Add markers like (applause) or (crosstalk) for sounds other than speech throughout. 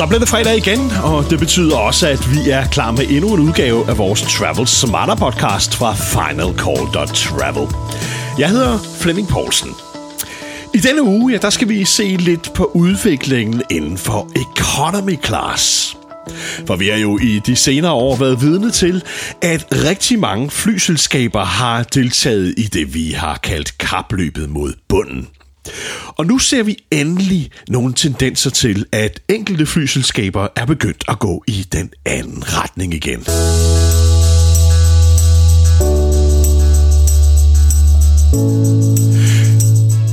Så bliver det fredag igen, og det betyder også, at vi er klar med endnu en udgave af vores Travel Smarter podcast fra finalcall.travel. Jeg hedder Flemming Poulsen. I denne uge, ja, der skal vi se lidt på udviklingen inden for economy class. For vi har jo i de senere år været vidne til, at rigtig mange flyselskaber har deltaget i det, vi har kaldt kapløbet mod bunden. Og nu ser vi endelig nogle tendenser til, at enkelte flyselskaber er begyndt at gå i den anden retning igen.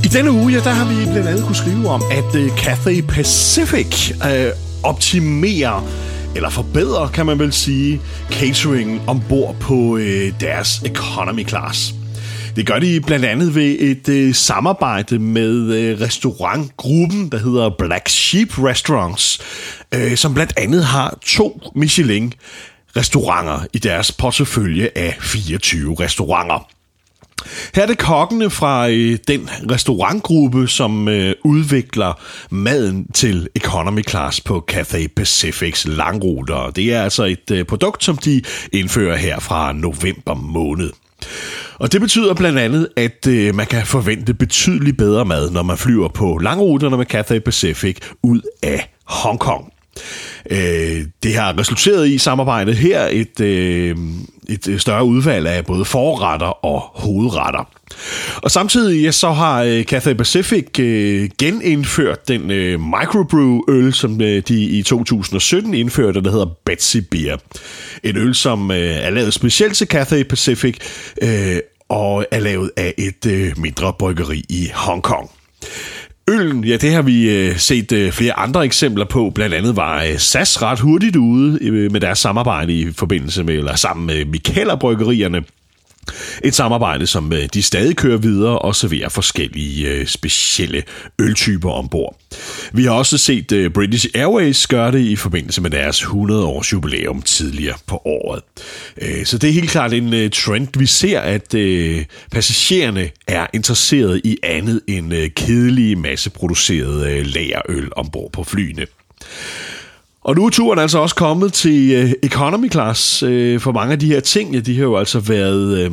I denne uge, ja, der har vi blandt andet kunne skrive om, at uh, Cathay Pacific uh, optimerer eller forbedrer, kan man vel sige, catering ombord på uh, deres economy class. Det gør de blandt andet ved et øh, samarbejde med øh, restaurantgruppen, der hedder Black Sheep Restaurants, øh, som blandt andet har to Michelin restauranter i deres portefølje af 24 restauranter. Her er det kokkene fra øh, den restaurantgruppe, som øh, udvikler maden til economy class på Cathay Pacifics langruter. Det er altså et øh, produkt, som de indfører her fra november måned. Og det betyder blandt andet, at øh, man kan forvente betydeligt bedre mad, når man flyver på langruterne med Cathay Pacific ud af Hongkong. Øh, det har resulteret i samarbejdet her et, øh, et øh, større udvalg af både forretter og hovedretter. Og samtidig ja, så har øh, Cathay Pacific øh, genindført den øh, microbrew-øl, som øh, de i 2017 indførte, der hedder Betsy Beer. En øl, som øh, er lavet specielt til Cathay Pacific øh, og er lavet af et øh, mindre bryggeri i Hongkong. Øllen, ja, det har vi øh, set øh, flere andre eksempler på. Blandt andet var øh, SAS ret hurtigt ude øh, med deres samarbejde i forbindelse med, eller sammen med Mikkeller Bryggerierne. Et samarbejde, som øh, de stadig kører videre og serverer forskellige øh, specielle øltyper ombord. Vi har også set øh, British Airways gøre det i forbindelse med deres 100-års jubilæum tidligere på året. Så det er helt klart en trend. Vi ser, at passagererne er interesseret i andet end kedelige masseproducerede lagerøl ombord på flyene. Og nu er turen altså også kommet til øh, economy class. øh, for mange af de her ting, ja, de har jo altså været... Øh,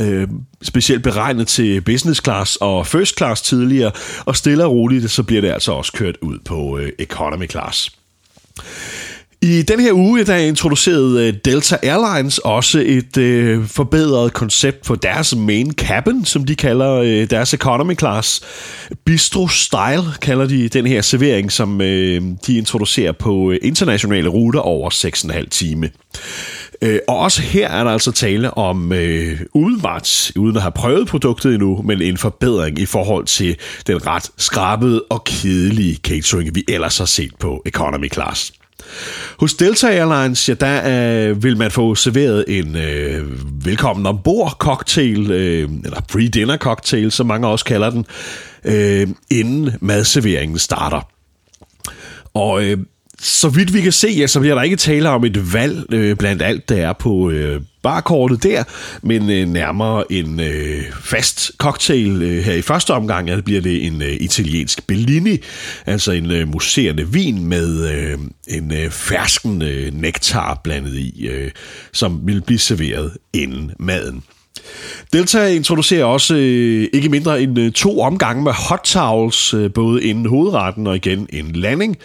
øh, specielt beregnet til business class og first class tidligere, og stille og roligt, så bliver det altså også kørt ud på øh, economy class. I den her uge, der introducerede øh, Delta Airlines også et øh, forbedret koncept for deres main cabin, som de kalder øh, deres economy class. Bistro Style kalder de den her servering, som øh, de introducerer på øh, internationale ruter over 6,5 time. Øh, og også her er der altså tale om øh, udenbart, uden at have prøvet produktet endnu, men en forbedring i forhold til den ret skrabede og kedelige catering, vi ellers har set på economy class. Hos Delta Airlines, ja, der øh, vil man få serveret en øh, velkommen ombord cocktail, øh, eller pre-dinner cocktail, som mange også kalder den, øh, inden madserveringen starter. Og øh, så vidt vi kan se, ja, så bliver der ikke tale om et valg øh, blandt alt, der er på øh, barkortet der, men øh, nærmere en øh, fast cocktail øh, her i første omgang, ja, bliver det en øh, italiensk Bellini, altså en øh, muserende vin med øh, en øh, fersken øh, nektar blandet i, øh, som vil blive serveret inden maden. Delta introducerer også øh, ikke mindre end øh, to omgange med hot towels, øh, både inden hovedretten og igen en landing.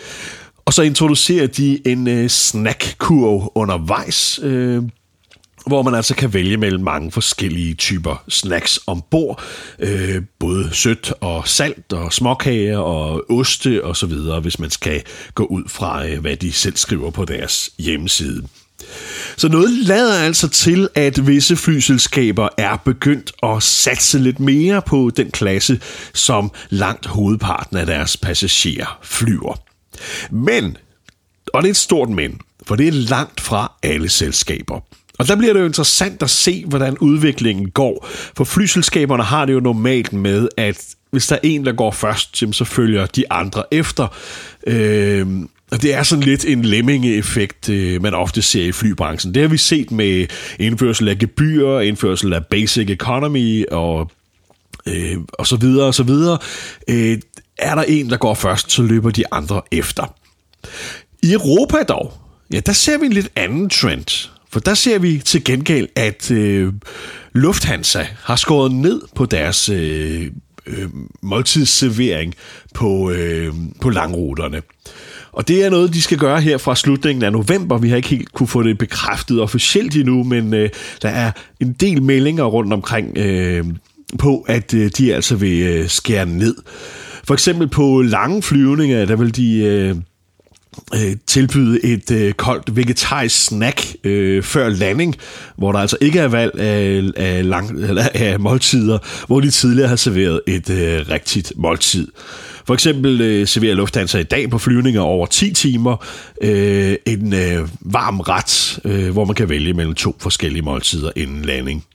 Og så introducerer de en øh, snackkurv undervejs, øh, hvor man altså kan vælge mellem mange forskellige typer snacks ombord. Øh, både sødt og salt og småkager og oste og så videre, hvis man skal gå ud fra, øh, hvad de selv skriver på deres hjemmeside. Så noget lader altså til, at visse flyselskaber er begyndt at satse lidt mere på den klasse, som langt hovedparten af deres passagerer flyver. Men, og det er et stort men, for det er langt fra alle selskaber. Og der bliver det jo interessant at se, hvordan udviklingen går. For flyselskaberne har det jo normalt med, at hvis der er en, der går først, så følger de andre efter. Øh, og det er sådan lidt en lemmingeeffekt, øh, man ofte ser i flybranchen. Det har vi set med indførsel af gebyrer, indførsel af basic economy og, øh, og så videre og så videre. Øh, er der en, der går først, så løber de andre efter. I Europa dog, ja, der ser vi en lidt anden trend. For der ser vi til gengæld, at øh, Lufthansa har skåret ned på deres øh, øh, måltidsservering på, øh, på langruterne. Og det er noget, de skal gøre her fra slutningen af november. Vi har ikke helt kunne få det bekræftet officielt endnu, men øh, der er en del meldinger rundt omkring øh, på, at øh, de altså vil øh, skære ned. For eksempel på lange flyvninger, der vil de... Øh, øh, tilbyde et øh, koldt vegetarisk snack øh, før landing, hvor der altså ikke er valg af, af, lang, eller af måltider, hvor de tidligere har serveret et øh, rigtigt måltid. For eksempel øh, serverer Lufthansa i dag på flyvninger over 10 timer øh, en øh, varm ret, øh, hvor man kan vælge mellem to forskellige måltider inden landing.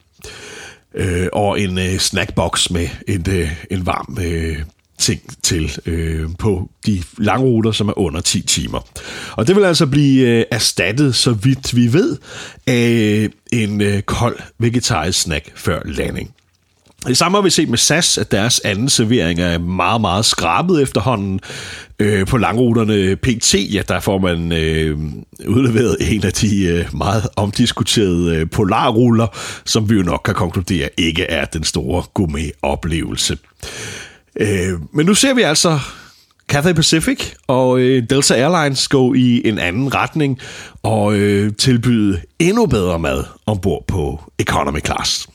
Øh, og en øh, snackbox med en, øh, en varm øh, ting til øh, på de lange ruter, som er under 10 timer. Og det vil altså blive øh, erstattet, så vidt vi ved, af øh, en øh, kold vegetarisk snack før landing. Det samme har vi set med SAS, at deres anden servering er meget, meget skrabet efterhånden. Øh, på langruterne PT, ja, der får man øh, udleveret en af de øh, meget omdiskuterede øh, polarruller, som vi jo nok kan konkludere ikke er den store gourmet-oplevelse. Øh, men nu ser vi altså Cathay Pacific og øh, Delta Airlines gå i en anden retning og øh, tilbyde endnu bedre mad ombord på economy class.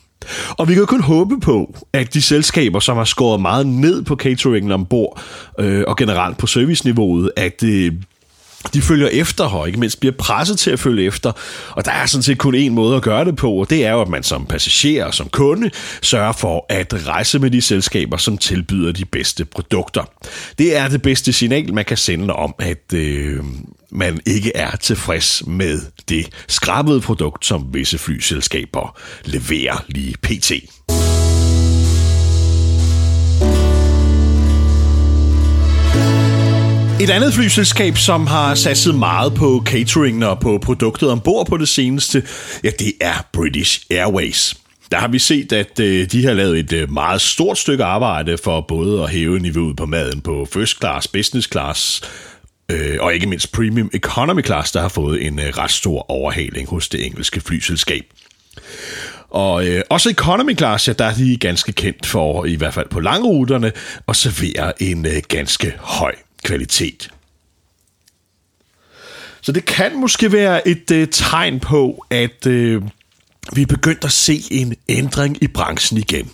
Og vi kan jo kun håbe på, at de selskaber, som har skåret meget ned på cateringen ombord øh, og generelt på serviceniveauet, at øh, de følger efter, her, ikke mindst bliver presset til at følge efter. Og der er sådan set kun én måde at gøre det på, og det er jo, at man som passager og som kunde sørger for at rejse med de selskaber, som tilbyder de bedste produkter. Det er det bedste signal, man kan sende om, at øh, man ikke er tilfreds med det skrabede produkt, som visse flyselskaber leverer lige pt. Et andet flyselskab, som har satset meget på catering og på produktet ombord på det seneste, ja, det er British Airways. Der har vi set, at øh, de har lavet et øh, meget stort stykke arbejde for både at hæve niveauet på maden på first class, business class øh, og ikke mindst premium economy class, der har fået en øh, ret stor overhaling hos det engelske flyselskab. Og øh, også economy class, ja, der er de ganske kendt for, i hvert fald på langruterne, at servere en øh, ganske høj kvalitet. Så det kan måske være et øh, tegn på, at øh, vi er begyndt at se en ændring i branchen igen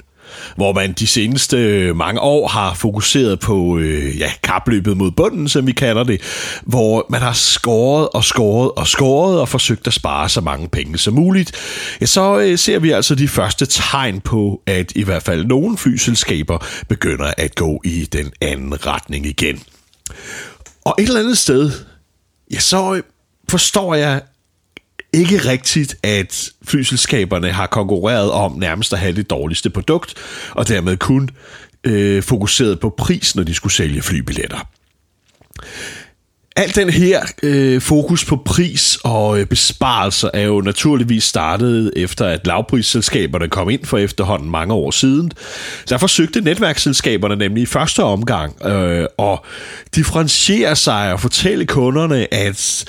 hvor man de seneste øh, mange år har fokuseret på øh, ja, kapløbet mod bunden, som vi kalder det, hvor man har skåret og skåret og skåret og forsøgt at spare så mange penge som muligt, ja, så øh, ser vi altså de første tegn på, at i hvert fald nogle flyselskaber begynder at gå i den anden retning igen. Og et eller andet sted, ja, så forstår jeg ikke rigtigt, at flyselskaberne har konkurreret om nærmest at have det dårligste produkt, og dermed kun øh, fokuseret på pris, når de skulle sælge flybilletter. Alt den her øh, fokus på pris og øh, besparelser er jo naturligvis startet efter, at lavprisselskaberne kom ind for efterhånden mange år siden. Der forsøgte netværksselskaberne nemlig i første omgang øh, at differentiere sig og fortælle kunderne, at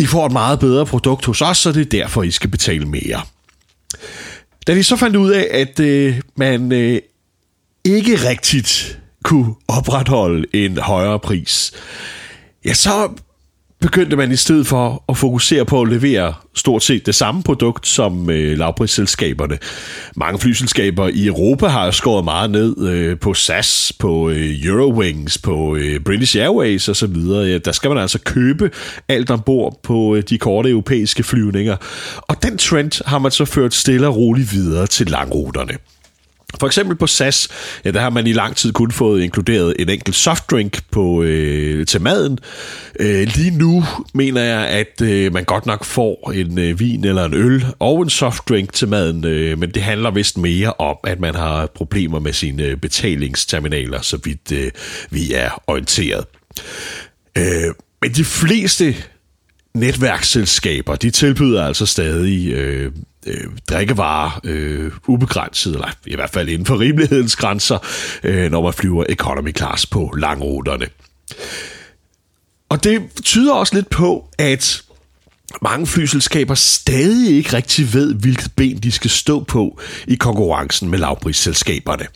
I får et meget bedre produkt hos os, så det er derfor, I skal betale mere. Da de så fandt ud af, at øh, man øh, ikke rigtigt kunne opretholde en højere pris, ja, så begyndte man i stedet for at fokusere på at levere stort set det samme produkt som øh, lavprisselskaberne. Mange flyselskaber i Europa har skåret meget ned øh, på SAS, på øh, Eurowings, på øh, British Airways osv. Ja, der skal man altså købe alt ombord på øh, de korte europæiske flyvninger. Og den trend har man så ført stille og roligt videre til langruterne. For eksempel på SAS, ja, der har man i lang tid kun fået inkluderet en enkelt softdrink på, øh, til maden. Øh, lige nu mener jeg, at øh, man godt nok får en øh, vin eller en øl og en softdrink til maden, øh, men det handler vist mere om, at man har problemer med sine øh, betalingsterminaler, så vidt øh, vi er orienteret. Øh, men de fleste netværksselskaber, de tilbyder altså stadig øh, øh, drikkevarer øh, ubegrænset, eller i hvert fald inden for rimelighedens grænser, øh, når man flyver economy class på langruterne. Og det tyder også lidt på, at mange flyselskaber stadig ikke rigtig ved, hvilket ben de skal stå på i konkurrencen med lavprisselskaberne.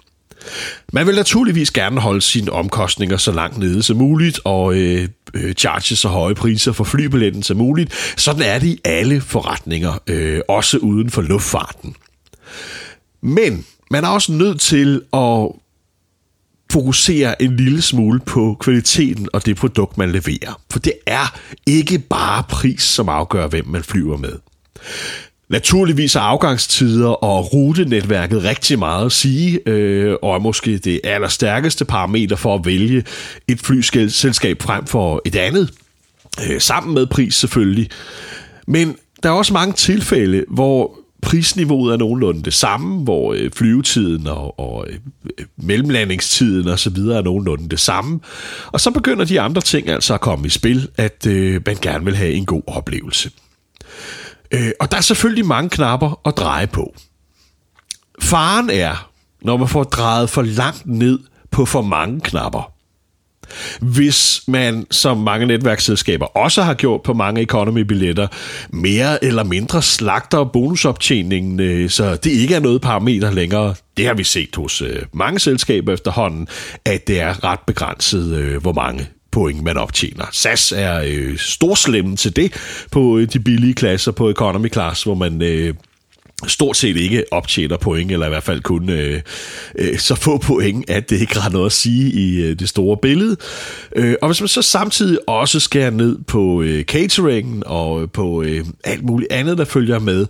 Man vil naturligvis gerne holde sine omkostninger så langt nede som muligt, og øh, øh, charge så høje priser for flybilletten som muligt. Sådan er det i alle forretninger, øh, også uden for luftfarten. Men man er også nødt til at fokusere en lille smule på kvaliteten og det produkt, man leverer. For det er ikke bare pris, som afgør, hvem man flyver med. Naturligvis er afgangstider og rutenetværket rigtig meget at sige, øh, og er måske det allerstærkeste parameter for at vælge et flyselskab frem for et andet, øh, sammen med pris selvfølgelig. Men der er også mange tilfælde, hvor prisniveauet er nogenlunde det samme, hvor øh, flyvetiden og, og øh, mellemlandingstiden og så videre er nogenlunde det samme. Og så begynder de andre ting altså at komme i spil, at øh, man gerne vil have en god oplevelse. Øh, og der er selvfølgelig mange knapper at dreje på. Faren er, når man får drejet for langt ned på for mange knapper. Hvis man, som mange netværksselskaber også har gjort på mange economy-billetter, mere eller mindre slagter bonusoptjeningen, øh, så det ikke er noget parameter længere. Det har vi set hos øh, mange selskaber efterhånden, at det er ret begrænset, øh, hvor mange point, man optjener. SAS er øh, storslemme til det på øh, de billige klasser på economy class, hvor man øh, stort set ikke optjener point, eller i hvert fald kun øh, øh, så få point, at det ikke har noget at sige i øh, det store billede. Øh, og hvis man så samtidig også skærer ned på øh, cateringen og øh, på øh, alt muligt andet, der følger med,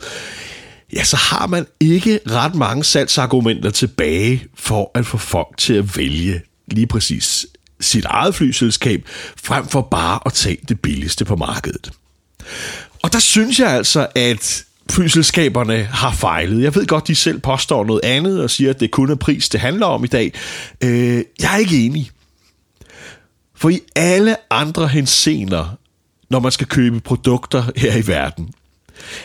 ja, så har man ikke ret mange salgsargumenter tilbage for at få folk til at vælge lige præcis sit eget flyselskab, frem for bare at tage det billigste på markedet. Og der synes jeg altså, at flyselskaberne har fejlet. Jeg ved godt, de selv påstår noget andet og siger, at det kun er pris, det handler om i dag. Øh, jeg er ikke enig. For i alle andre hensener, når man skal købe produkter her i verden,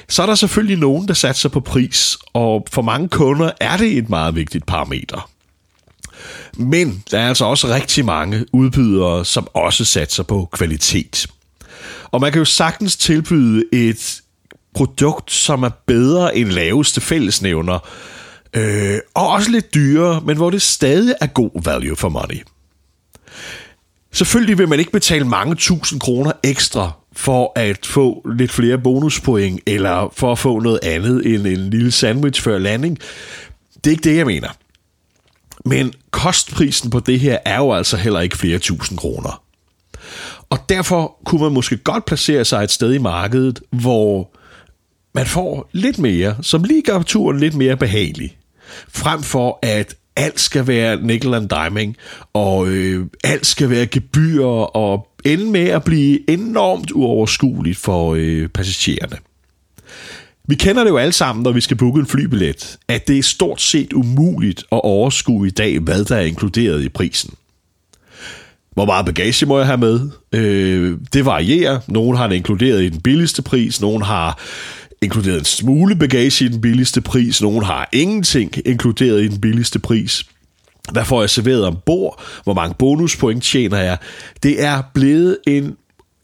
så er der selvfølgelig nogen, der satser på pris, og for mange kunder er det et meget vigtigt parameter. Men der er altså også rigtig mange udbydere, som også satser på kvalitet. Og man kan jo sagtens tilbyde et produkt, som er bedre end laveste fællesnævner, øh, og også lidt dyrere, men hvor det stadig er god value for money. Selvfølgelig vil man ikke betale mange tusind kroner ekstra for at få lidt flere bonuspoint, eller for at få noget andet end en lille sandwich før landing. Det er ikke det, jeg mener. Men kostprisen på det her er jo altså heller ikke flere tusind kroner. Og derfor kunne man måske godt placere sig et sted i markedet, hvor man får lidt mere, som lige gør turen lidt mere behagelig. Frem for at alt skal være nickel and diming, og øh, alt skal være gebyrer, og ende med at blive enormt uoverskueligt for øh, passagererne. Vi kender det jo alle sammen, når vi skal booke en flybillet, at det er stort set umuligt at overskue i dag, hvad der er inkluderet i prisen. Hvor meget bagage må jeg have med? Øh, det varierer. Nogle har det inkluderet i den billigste pris, nogle har inkluderet en smule bagage i den billigste pris, nogle har ingenting inkluderet i den billigste pris. Hvad får jeg serveret ombord? Hvor mange bonuspoint tjener jeg? Det er blevet en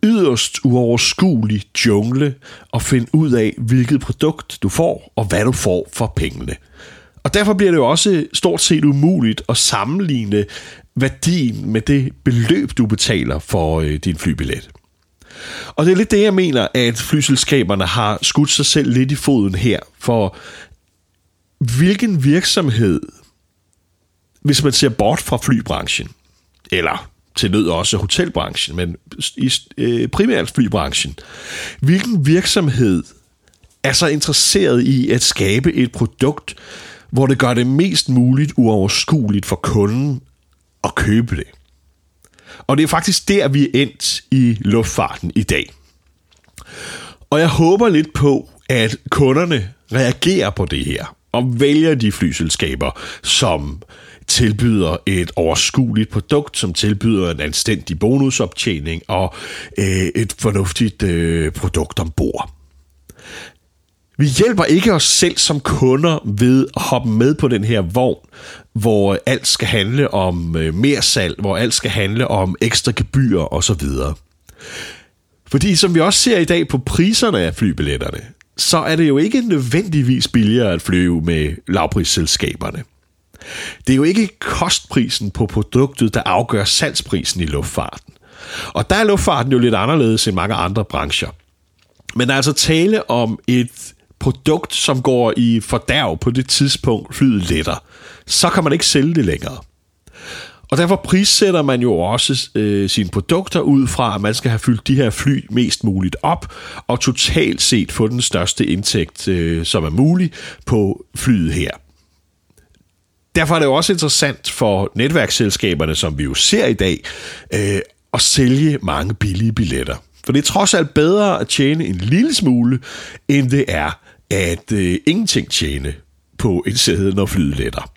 yderst uoverskuelig jungle at finde ud af, hvilket produkt du får, og hvad du får for pengene. Og derfor bliver det jo også stort set umuligt at sammenligne værdien med det beløb, du betaler for øh, din flybillet. Og det er lidt det, jeg mener, at flyselskaberne har skudt sig selv lidt i foden her, for hvilken virksomhed, hvis man ser bort fra flybranchen, eller til nød også hotelbranchen, men i, øh, primært flybranchen. Hvilken virksomhed er så interesseret i at skabe et produkt, hvor det gør det mest muligt uoverskueligt for kunden at købe det? Og det er faktisk der, vi er endt i luftfarten i dag. Og jeg håber lidt på, at kunderne reagerer på det her og vælger de flyselskaber, som tilbyder et overskueligt produkt, som tilbyder en anstændig bonusoptjening og øh, et fornuftigt øh, produkt ombord. Vi hjælper ikke os selv som kunder ved at hoppe med på den her vogn, hvor alt skal handle om øh, mere salg, hvor alt skal handle om ekstra gebyr osv. Fordi som vi også ser i dag på priserne af flybilletterne, så er det jo ikke nødvendigvis billigere at flyve med lavprisselskaberne. Det er jo ikke kostprisen på produktet, der afgør salgsprisen i luftfarten. Og der er luftfarten jo lidt anderledes end mange andre brancher. Men der er altså tale om et produkt, som går i fordærv på det tidspunkt, flyet letter. Så kan man ikke sælge det længere. Og derfor prissætter man jo også øh, sine produkter ud fra, at man skal have fyldt de her fly mest muligt op, og totalt set få den største indtægt, øh, som er mulig på flyet her. Derfor er det jo også interessant for netværksselskaberne, som vi jo ser i dag, øh, at sælge mange billige billetter. For det er trods alt bedre at tjene en lille smule, end det er at øh, ingenting tjene på et sæde, når flyet letter.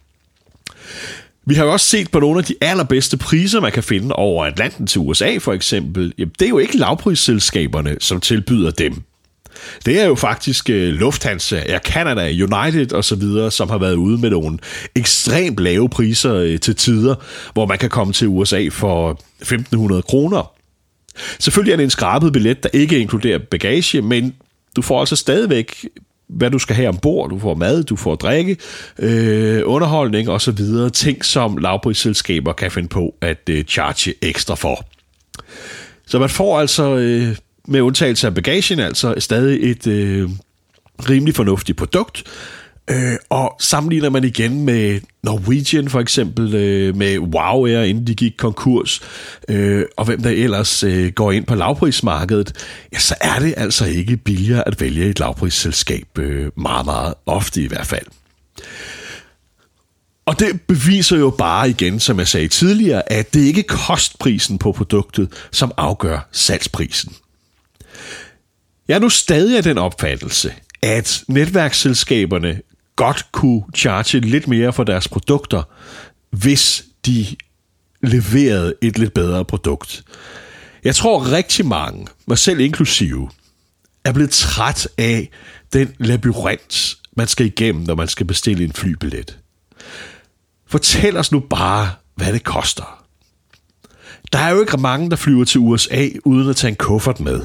Vi har jo også set på nogle af de allerbedste priser, man kan finde over Atlanten til USA for eksempel. Jamen, det er jo ikke lavprisselskaberne, som tilbyder dem. Det er jo faktisk øh, Lufthansa, Air Canada, United og så videre, som har været ude med nogle ekstremt lave priser øh, til tider, hvor man kan komme til USA for 1.500 kroner. Selvfølgelig er det en skrabet billet, der ikke inkluderer bagage, men du får altså stadigvæk hvad du skal have ombord. Du får mad, du får drikke, øh, underholdning og så videre. Ting, som lavprisselskaber kan finde på at øh, charge ekstra for. Så man får altså, øh, med undtagelse af bagagen, altså stadig et øh, rimelig fornuftigt produkt, Øh, og sammenligner man igen med Norwegian for eksempel, øh, med Wow Air, inden de gik konkurs, øh, og hvem der ellers øh, går ind på lavprismarkedet, ja, så er det altså ikke billigere at vælge et lavprisselskab, øh, meget, meget ofte i hvert fald. Og det beviser jo bare igen, som jeg sagde tidligere, at det ikke er kostprisen på produktet, som afgør salgsprisen. Jeg er nu stadig af den opfattelse, at netværksselskaberne godt kunne charge lidt mere for deres produkter, hvis de leverede et lidt bedre produkt. Jeg tror rigtig mange, mig selv inklusive, er blevet træt af den labyrint, man skal igennem, når man skal bestille en flybillet. Fortæl os nu bare, hvad det koster. Der er jo ikke mange, der flyver til USA uden at tage en kuffert med.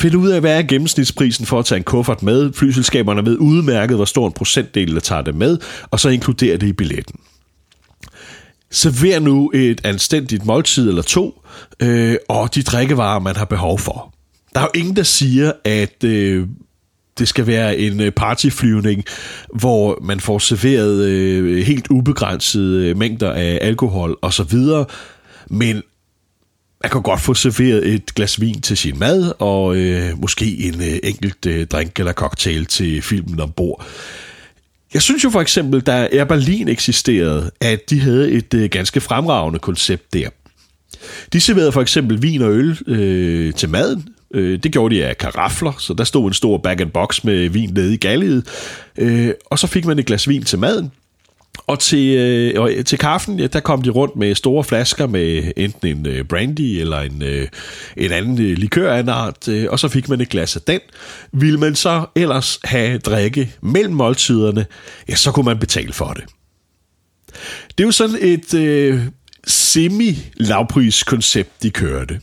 Find ud af, hvad er gennemsnitsprisen for at tage en kuffert med. Flyselskaberne ved udmærket, hvor stor en procentdel, der tager det med, og så inkluderer det i billetten. Server nu et anstændigt måltid eller to, øh, og de drikkevarer, man har behov for. Der er jo ingen, der siger, at øh, det skal være en øh, partyflyvning, hvor man får serveret øh, helt ubegrænsede øh, mængder af alkohol osv., men man kan godt få serveret et glas vin til sin mad, og øh, måske en øh, enkelt øh, drink eller cocktail til filmen ombord. Jeg synes jo for eksempel, da Air Berlin eksisterede, at de havde et øh, ganske fremragende koncept der. De serverede for eksempel vin og øl øh, til maden. Øh, det gjorde de af karafler, så der stod en stor bag-and-box med vin nede i galliet. Øh, og så fik man et glas vin til maden. Og til, øh, og til kaffen, ja, der kom de rundt med store flasker med enten en øh, brandy eller en, øh, en anden øh, likør af en art, øh, og så fik man et glas af den. Vil man så ellers have drikke mellem måltiderne, ja, så kunne man betale for det. Det er jo sådan et øh, semi-lavpris-koncept, de kørte.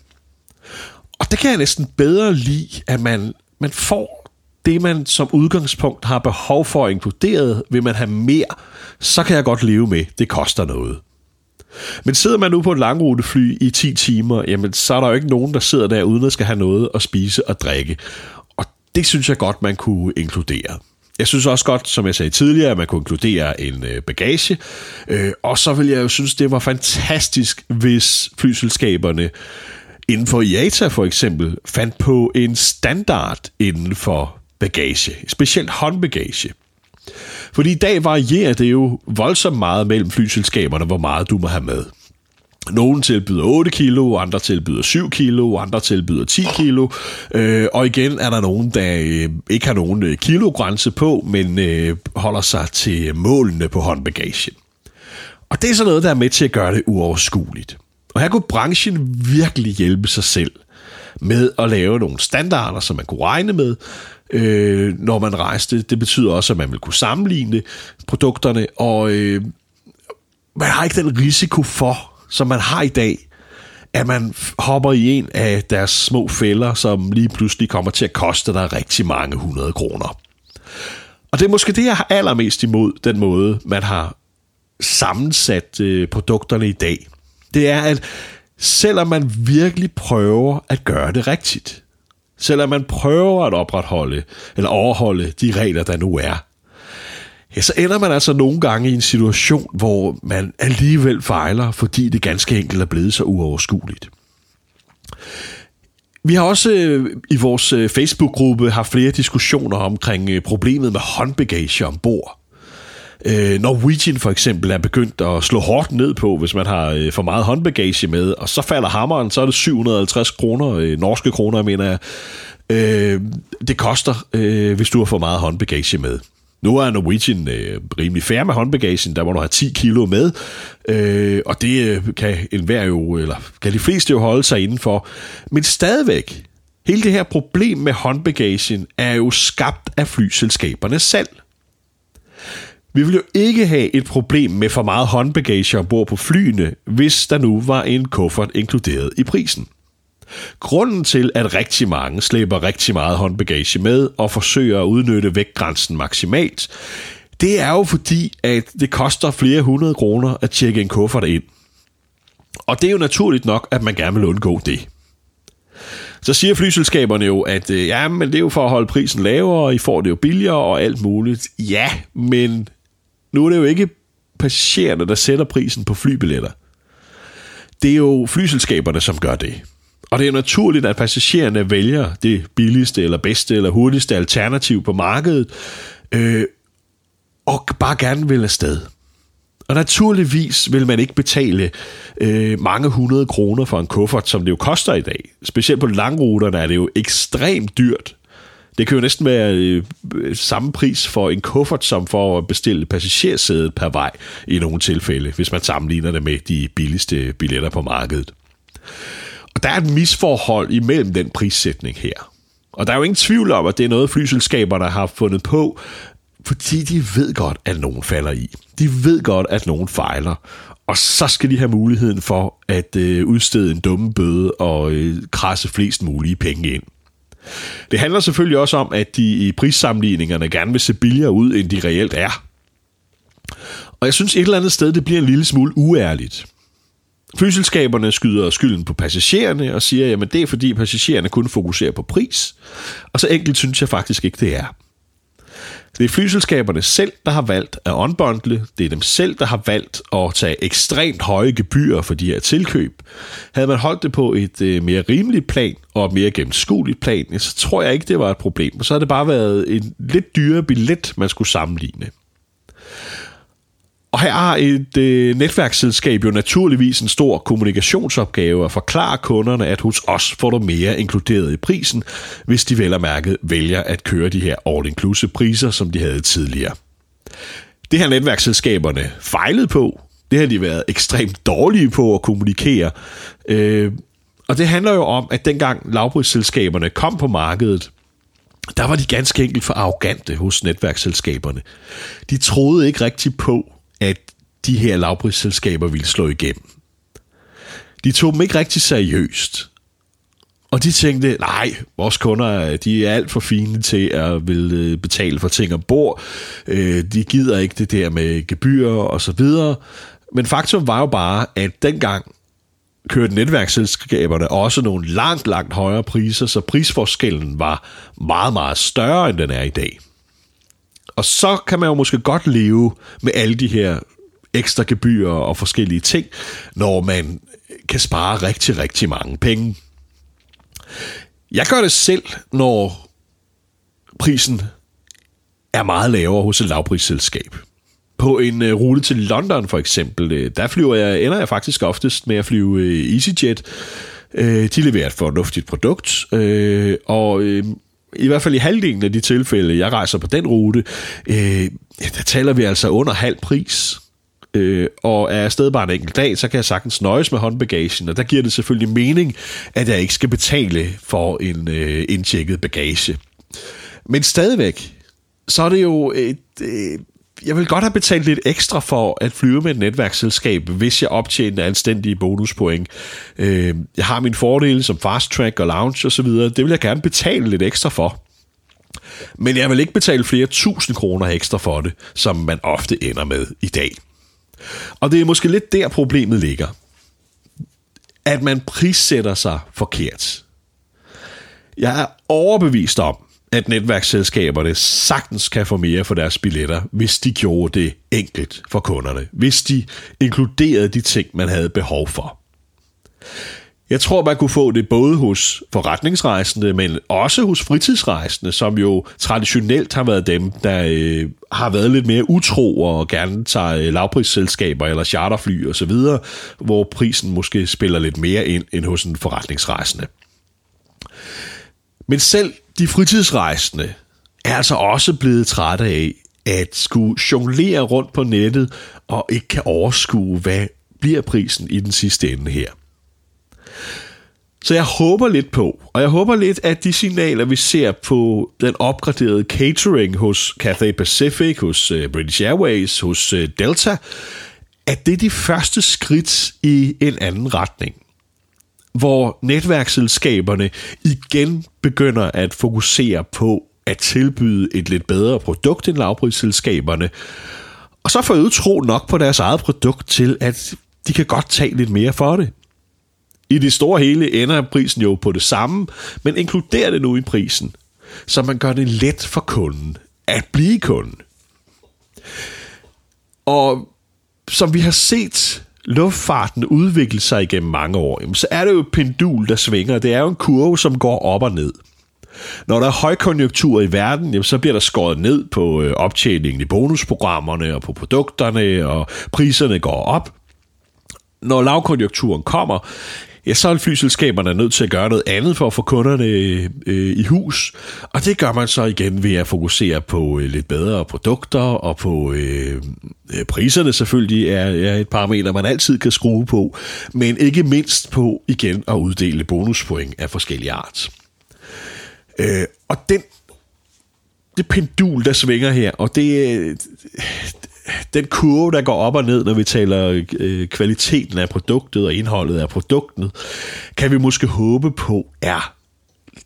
Og det kan jeg næsten bedre lide, at man, man får det, man som udgangspunkt har behov for inkluderet, vil man have mere så kan jeg godt leve med, det koster noget. Men sidder man nu på et langrutefly i 10 timer, jamen så er der jo ikke nogen, der sidder der uden at skal have noget at spise og drikke. Og det synes jeg godt, man kunne inkludere. Jeg synes også godt, som jeg sagde tidligere, at man kunne inkludere en øh, bagage. Øh, og så vil jeg jo synes, det var fantastisk, hvis flyselskaberne inden for IATA for eksempel fandt på en standard inden for bagage, specielt håndbagage. Fordi i dag varierer det jo voldsomt meget mellem flyselskaberne, hvor meget du må have med. Nogle tilbyder 8 kilo, andre tilbyder 7 kilo, andre tilbyder 10 kilo. Øh, og igen er der nogen, der øh, ikke har nogen øh, kilogrænse på, men øh, holder sig til målene på håndbagagen. Og det er sådan noget, der er med til at gøre det uoverskueligt. Og her kunne branchen virkelig hjælpe sig selv med at lave nogle standarder, som man kunne regne med, øh, når man rejste. Det betyder også, at man vil kunne sammenligne produkterne, og øh, man har ikke den risiko for, som man har i dag, at man hopper i en af deres små fælder, som lige pludselig kommer til at koste dig rigtig mange hundrede kroner. Og det er måske det, jeg har allermest imod den måde, man har sammensat øh, produkterne i dag. Det er, at selvom man virkelig prøver at gøre det rigtigt, selvom man prøver at opretholde eller overholde de regler, der nu er, ja, så ender man altså nogle gange i en situation, hvor man alligevel fejler, fordi det ganske enkelt er blevet så uoverskueligt. Vi har også øh, i vores øh, Facebook-gruppe haft flere diskussioner omkring øh, problemet med håndbagage ombord. Øh, Norwegian for eksempel er begyndt at slå hårdt ned på, hvis man har øh, for meget håndbagage med, og så falder hammeren, så er det 750 kroner, øh, norske kroner, mener jeg. Det koster, hvis du har for meget håndbagage med. Nu er Norwegian øh, rimelig færre med håndbagagen, der må du have 10 kilo med, øh, og det øh, kan enhver jo, eller kan de fleste jo holde sig indenfor. Men stadigvæk, hele det her problem med håndbagagen er jo skabt af flyselskaberne selv. Vi vil jo ikke have et problem med for meget håndbagage ombord på flyene, hvis der nu var en kuffert inkluderet i prisen. Grunden til, at rigtig mange slæber rigtig meget håndbagage med og forsøger at udnytte vægtgrænsen maksimalt, det er jo fordi, at det koster flere hundrede kroner at tjekke en kuffert ind. Og det er jo naturligt nok, at man gerne vil undgå det. Så siger flyselskaberne jo, at øh, ja, men det er jo for at holde prisen lavere, og I får det jo billigere og alt muligt. Ja, men nu er det jo ikke passagererne, der sætter prisen på flybilletter. Det er jo flyselskaberne, som gør det. Og det er naturligt, at passagererne vælger det billigste eller bedste eller hurtigste alternativ på markedet, øh, og bare gerne vil afsted. Og naturligvis vil man ikke betale øh, mange hundrede kroner for en kuffert, som det jo koster i dag. Specielt på langruterne er det jo ekstremt dyrt. Det kan jo næsten være øh, samme pris for en kuffert, som for at bestille passagersædet per vej i nogle tilfælde, hvis man sammenligner det med de billigste billetter på markedet. Og der er et misforhold imellem den prissætning her. Og der er jo ingen tvivl om, at det er noget, flyselskaberne har fundet på, fordi de ved godt, at nogen falder i. De ved godt, at nogen fejler. Og så skal de have muligheden for at øh, udstede en dumme bøde og øh, krasse flest mulige penge ind. Det handler selvfølgelig også om, at de i prissammenligningerne gerne vil se billigere ud, end de reelt er. Og jeg synes et eller andet sted, det bliver en lille smule uærligt. Flyselskaberne skyder skylden på passagererne og siger, at det er fordi passagererne kun fokuserer på pris. Og så enkelt synes jeg faktisk ikke, det er. Det er flyselskaberne selv, der har valgt at unbundle. Det er dem selv, der har valgt at tage ekstremt høje gebyrer for de her tilkøb. Havde man holdt det på et øh, mere rimeligt plan og et mere gennemskueligt plan, så tror jeg ikke, det var et problem. Så har det bare været en lidt dyrere billet, man skulle sammenligne. Og her har et øh, netværksselskab jo naturligvis en stor kommunikationsopgave at forklare kunderne, at hos os får du mere inkluderet i prisen, hvis de vel og mærket vælger at køre de her all-inclusive priser, som de havde tidligere. Det har netværksselskaberne fejlet på. Det har de været ekstremt dårlige på at kommunikere. Øh, og det handler jo om, at dengang lavprisselskaberne kom på markedet, der var de ganske enkelt for arrogante hos netværksselskaberne. De troede ikke rigtigt på, at de her lavprisselskaber ville slå igennem. De tog dem ikke rigtig seriøst. Og de tænkte, nej, vores kunder de er alt for fine til at vil øh, betale for ting ombord. Øh, de gider ikke det der med gebyrer og så videre. Men faktum var jo bare, at dengang kørte netværksselskaberne også nogle langt, langt højere priser, så prisforskellen var meget, meget større, end den er i dag. Og så kan man jo måske godt leve med alle de her ekstra gebyrer og forskellige ting, når man kan spare rigtig, rigtig mange penge. Jeg gør det selv, når prisen er meget lavere hos et lavprisselskab. På en øh, rute til London for eksempel, øh, der flyver jeg, ender jeg faktisk oftest med at flyve øh, EasyJet. Uh, de leverer et fornuftigt produkt, og i hvert fald i halvdelen af de tilfælde, jeg rejser på den rute, øh, der taler vi altså under halv pris. Øh, og er afsted bare en enkelt dag, så kan jeg sagtens nøjes med håndbagagen, og der giver det selvfølgelig mening, at jeg ikke skal betale for en øh, indtjekket bagage. Men stadigvæk, så er det jo et, øh, jeg vil godt have betalt lidt ekstra for at flyve med et netværksselskab, hvis jeg optjener anstændige bonuspoint. Øh, jeg har mine fordele som fast track og lounge osv., det vil jeg gerne betale lidt ekstra for. Men jeg vil ikke betale flere tusind kroner ekstra for det, som man ofte ender med i dag. Og det er måske lidt der problemet ligger. At man prissætter sig forkert. Jeg er overbevist om, at netværksselskaberne sagtens kan få mere for deres billetter, hvis de gjorde det enkelt for kunderne. Hvis de inkluderede de ting, man havde behov for. Jeg tror, man kunne få det både hos forretningsrejsende, men også hos fritidsrejsende, som jo traditionelt har været dem, der øh, har været lidt mere utro og gerne tager øh, lavprisselskaber eller charterfly osv., hvor prisen måske spiller lidt mere ind end hos en forretningsrejsende. Men selv de fritidsrejsende er altså også blevet trætte af at skulle jonglere rundt på nettet og ikke kan overskue, hvad bliver prisen i den sidste ende her. Så jeg håber lidt på, og jeg håber lidt, at de signaler, vi ser på den opgraderede catering hos Cathay Pacific, hos øh, British Airways, hos øh, Delta, at det er de første skridt i en anden retning. Hvor netværksselskaberne igen begynder at fokusere på at tilbyde et lidt bedre produkt end lavprisselskaberne, og så får tro nok på deres eget produkt til, at de kan godt tage lidt mere for det. I det store hele ender prisen jo på det samme, men inkluderer det nu i prisen, så man gør det let for kunden at blive kunden. Og som vi har set luftfarten udvikler sig igennem mange år, så er det jo et pendul, der svinger. Det er jo en kurve, som går op og ned. Når der er højkonjunktur i verden, så bliver der skåret ned på øh, optjeningen i bonusprogrammerne og på produkterne, og priserne går op. Når lavkonjunkturen kommer, ja, så er flyselskaberne nødt til at gøre noget andet for at få kunderne øh, i hus. Og det gør man så igen ved at fokusere på øh, lidt bedre produkter og på øh, øh priserne selvfølgelig er, er et parameter, man altid kan skrue på, men ikke mindst på igen at uddele bonuspoint af forskellige art. Øh, og den det pendul, der svinger her, og det, øh, den kurve, der går op og ned, når vi taler øh, kvaliteten af produktet og indholdet af produktet, kan vi måske håbe på er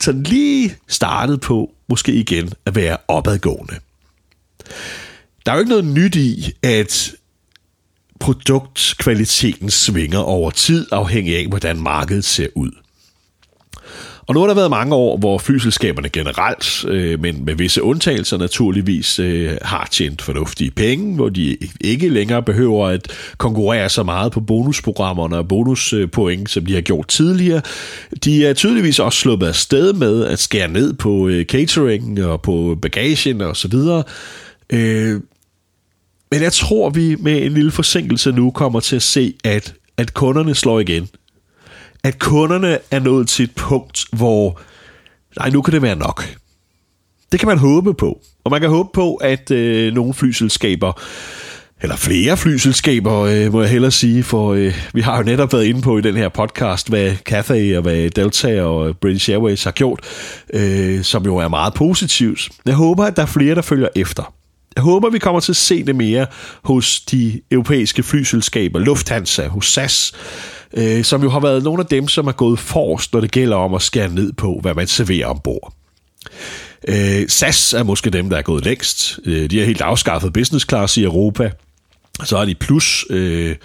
sådan lige startet på måske igen at være opadgående. Der er jo ikke noget nyt i, at produktkvaliteten svinger over tid, afhængig af, hvordan markedet ser ud. Og nu har der været mange år, hvor flyselskaberne generelt, øh, men med visse undtagelser naturligvis, øh, har tjent fornuftige penge, hvor de ikke længere behøver at konkurrere så meget på bonusprogrammerne og bonuspoint, som de har gjort tidligere. De er tydeligvis også sluppet af sted med at skære ned på øh, catering og på bagagen og så videre. Øh, men jeg tror, vi med en lille forsinkelse nu kommer til at se, at, at kunderne slår igen at kunderne er nået til et punkt, hvor nej, nu kan det være nok. Det kan man håbe på. Og man kan håbe på, at øh, nogle flyselskaber, eller flere flyselskaber, øh, må jeg hellere sige, for øh, vi har jo netop været inde på i den her podcast, hvad Cathay og hvad Delta og øh, British Airways har gjort, øh, som jo er meget positivt. Jeg håber, at der er flere, der følger efter. Jeg håber, vi kommer til at se det mere hos de europæiske flyselskaber, Lufthansa, hos SAS, øh, som jo har været nogle af dem, som er gået forrest, når det gælder om at skære ned på, hvad man serverer ombord. Øh, SAS er måske dem, der er gået længst. Øh, de har helt afskaffet business class i Europa. Så er de plus, øh,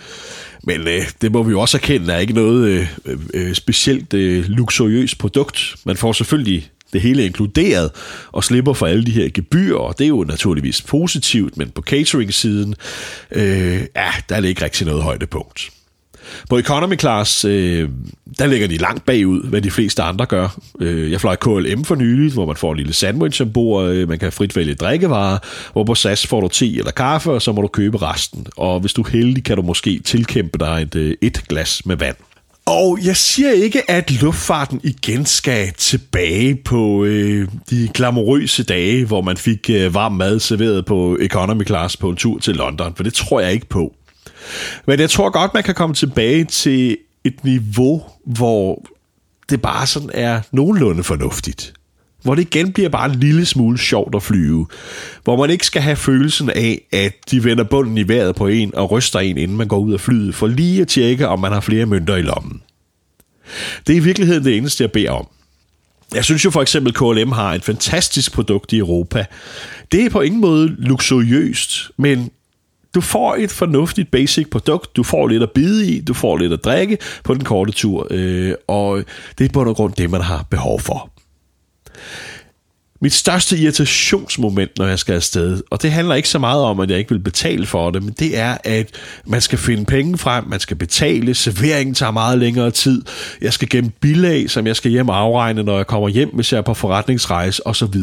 men øh, det må vi jo også erkende, er ikke noget øh, øh, specielt øh, luksuriøst produkt. Man får selvfølgelig det hele inkluderet, og slipper for alle de her gebyrer, og det er jo naturligvis positivt, men på catering-siden, øh, ja, der er det ikke rigtig noget højdepunkt. På economy class, øh, der ligger de langt bagud, hvad de fleste andre gør. Øh, jeg fløj KLM for nylig, hvor man får en lille sandwich ombord, øh, man kan frit vælge drikkevarer, hvor på SAS får du te eller kaffe, og så må du købe resten. Og hvis du er heldig, kan du måske tilkæmpe dig et, øh, et glas med vand. Og jeg siger ikke, at luftfarten igen skal tilbage på øh, de glamourøse dage, hvor man fik øh, varm mad serveret på economy class på en tur til London, for det tror jeg ikke på. Men jeg tror godt, man kan komme tilbage til et niveau, hvor det bare sådan er nogenlunde fornuftigt. hvor det igen bliver bare en lille smule sjovt at flyve. Hvor man ikke skal have følelsen af, at de vender bunden i vejret på en og ryster en, inden man går ud af flyet, for lige at tjekke, om man har flere mønter i lommen. Det er i virkeligheden det eneste, jeg beder om. Jeg synes jo for eksempel, KLM har et fantastisk produkt i Europa. Det er på ingen måde luksuriøst, men du får et fornuftigt basic produkt, du får lidt at bide i, du får lidt at drikke på den korte tur, øh, og det er på grund grund det, man har behov for. Mit største irritationsmoment, når jeg skal afsted, og det handler ikke så meget om, at jeg ikke vil betale for det, men det er, at man skal finde penge frem, man skal betale, serveringen tager meget længere tid, jeg skal gemme bilag, som jeg skal hjem og afregne, når jeg kommer hjem, hvis jeg er på forretningsrejse osv.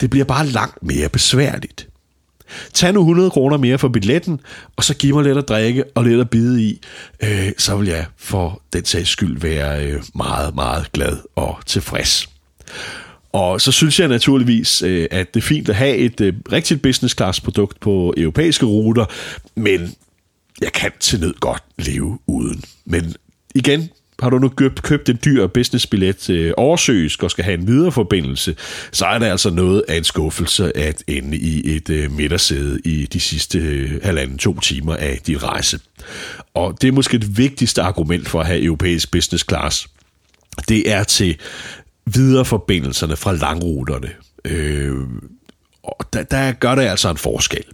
Det bliver bare langt mere besværligt. Tag nu 100 kroner mere for billetten, og så giv mig lidt at drikke og lidt at bide i. Øh, så vil jeg for den sags skyld være øh, meget, meget glad og tilfreds. Og så synes jeg naturligvis, øh, at det er fint at have et øh, rigtigt business class produkt på europæiske ruter, men jeg kan til nød godt leve uden. Men igen, har du nu købt, købt en dyr businessbillet til oversøisk og skal have en videre forbindelse, så er det altså noget af en skuffelse at ende i et øh, midtersæde i de sidste øh, halvanden to timer af din rejse. Og det er måske det vigtigste argument for at have europæisk business class. Det er til videreforbindelserne fra langruterne. Øh, og der, der gør det altså en forskel.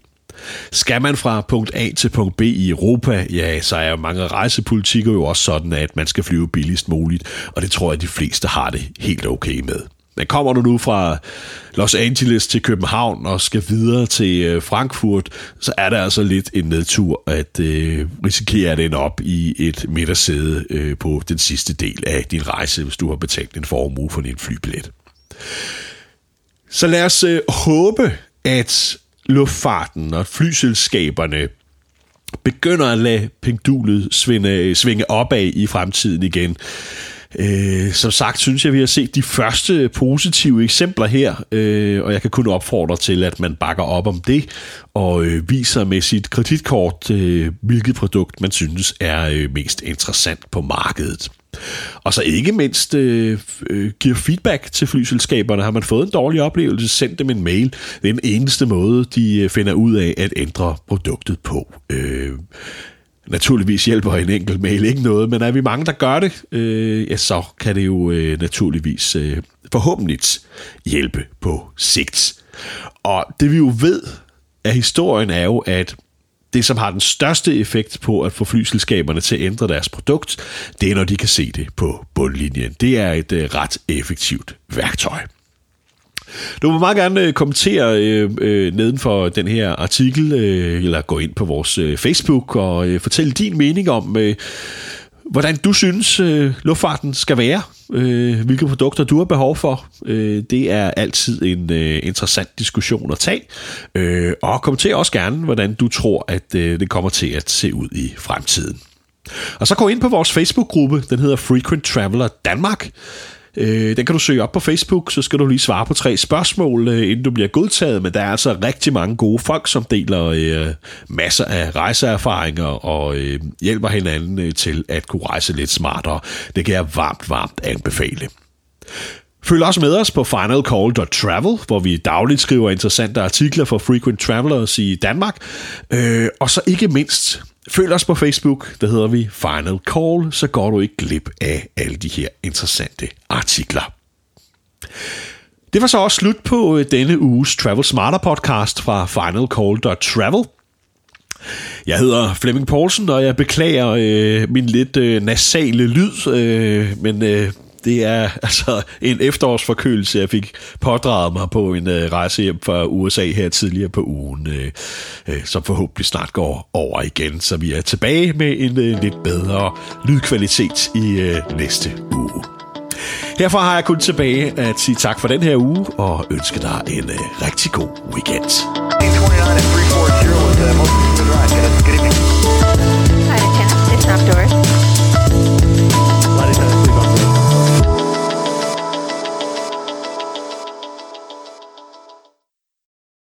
Skal man fra punkt A til punkt B i Europa, ja, så er mange rejsepolitikker jo også sådan, at man skal flyve billigst muligt, og det tror jeg, de fleste har det helt okay med. Men kommer du nu fra Los Angeles til København og skal videre til øh, Frankfurt, så er det altså lidt en nedtur at øh, risikere at ende op i et midtersæde øh, på den sidste del af din rejse, hvis du har betalt en formue for din flybillet. Så lad os øh, håbe, at luftfarten og flyselskaberne begynder at lade pendulet svinge, svinge opad i fremtiden igen. Øh, som sagt synes jeg, vi har set de første positive eksempler her, øh, og jeg kan kun opfordre til, at man bakker op om det, og øh, viser med sit kreditkort, øh, hvilket produkt man synes er øh, mest interessant på markedet. Og så ikke mindst øh, øh, giver feedback til flyselskaberne. Har man fået en dårlig oplevelse, send dem en mail. Det er den eneste måde, de øh, finder ud af at ændre produktet på. Øh, naturligvis hjælper en enkelt mail ikke noget, men er vi mange, der gør det, øh, ja, så kan det jo øh, naturligvis øh, forhåbentlig hjælpe på sigt. Og det vi jo ved af historien er jo, at det, som har den største effekt på at få flyselskaberne til at ændre deres produkt, det er, når de kan se det på bundlinjen. Det er et øh, ret effektivt værktøj. Du må meget gerne øh, kommentere øh, øh, neden for den her artikel, øh, eller gå ind på vores øh, Facebook og øh, fortælle din mening om, øh, hvordan du synes, øh, luftfarten skal være. Øh, hvilke produkter du har behov for. Øh, det er altid en øh, interessant diskussion at tage. Øh, og kommenter også gerne, hvordan du tror, at øh, det kommer til at se ud i fremtiden. Og så gå ind på vores Facebook-gruppe, den hedder Frequent Traveler Danmark. Øh, den kan du søge op på Facebook, så skal du lige svare på tre spørgsmål, øh, inden du bliver godtaget, men der er altså rigtig mange gode folk, som deler øh, masser af rejseerfaringer og øh, hjælper hinanden øh, til at kunne rejse lidt smartere. Det kan jeg varmt, varmt anbefale. Følg også med os på finalcall.travel, hvor vi dagligt skriver interessante artikler for frequent travelers i Danmark. Øh, og så ikke mindst Følg os på Facebook, der hedder vi Final Call, så går du ikke glip af alle de her interessante artikler. Det var så også slut på øh, denne uges Travel Smarter podcast fra finalcall.travel. Jeg hedder Flemming Poulsen, og jeg beklager øh, min lidt øh, nasale lyd, øh, men øh, det er (laughs) altså en efterårsforkølelse, jeg fik pådraget mig på en øh, rejse hjem fra USA her tidligere på ugen, øh, øh, som forhåbentlig snart går over igen, så vi er tilbage med en øh, lidt bedre lydkvalitet i øh, næste uge. Herfra har jeg kun tilbage at sige tak for den her uge og ønske dig en øh, rigtig god weekend. 29 and 340 with uh, most of the ride.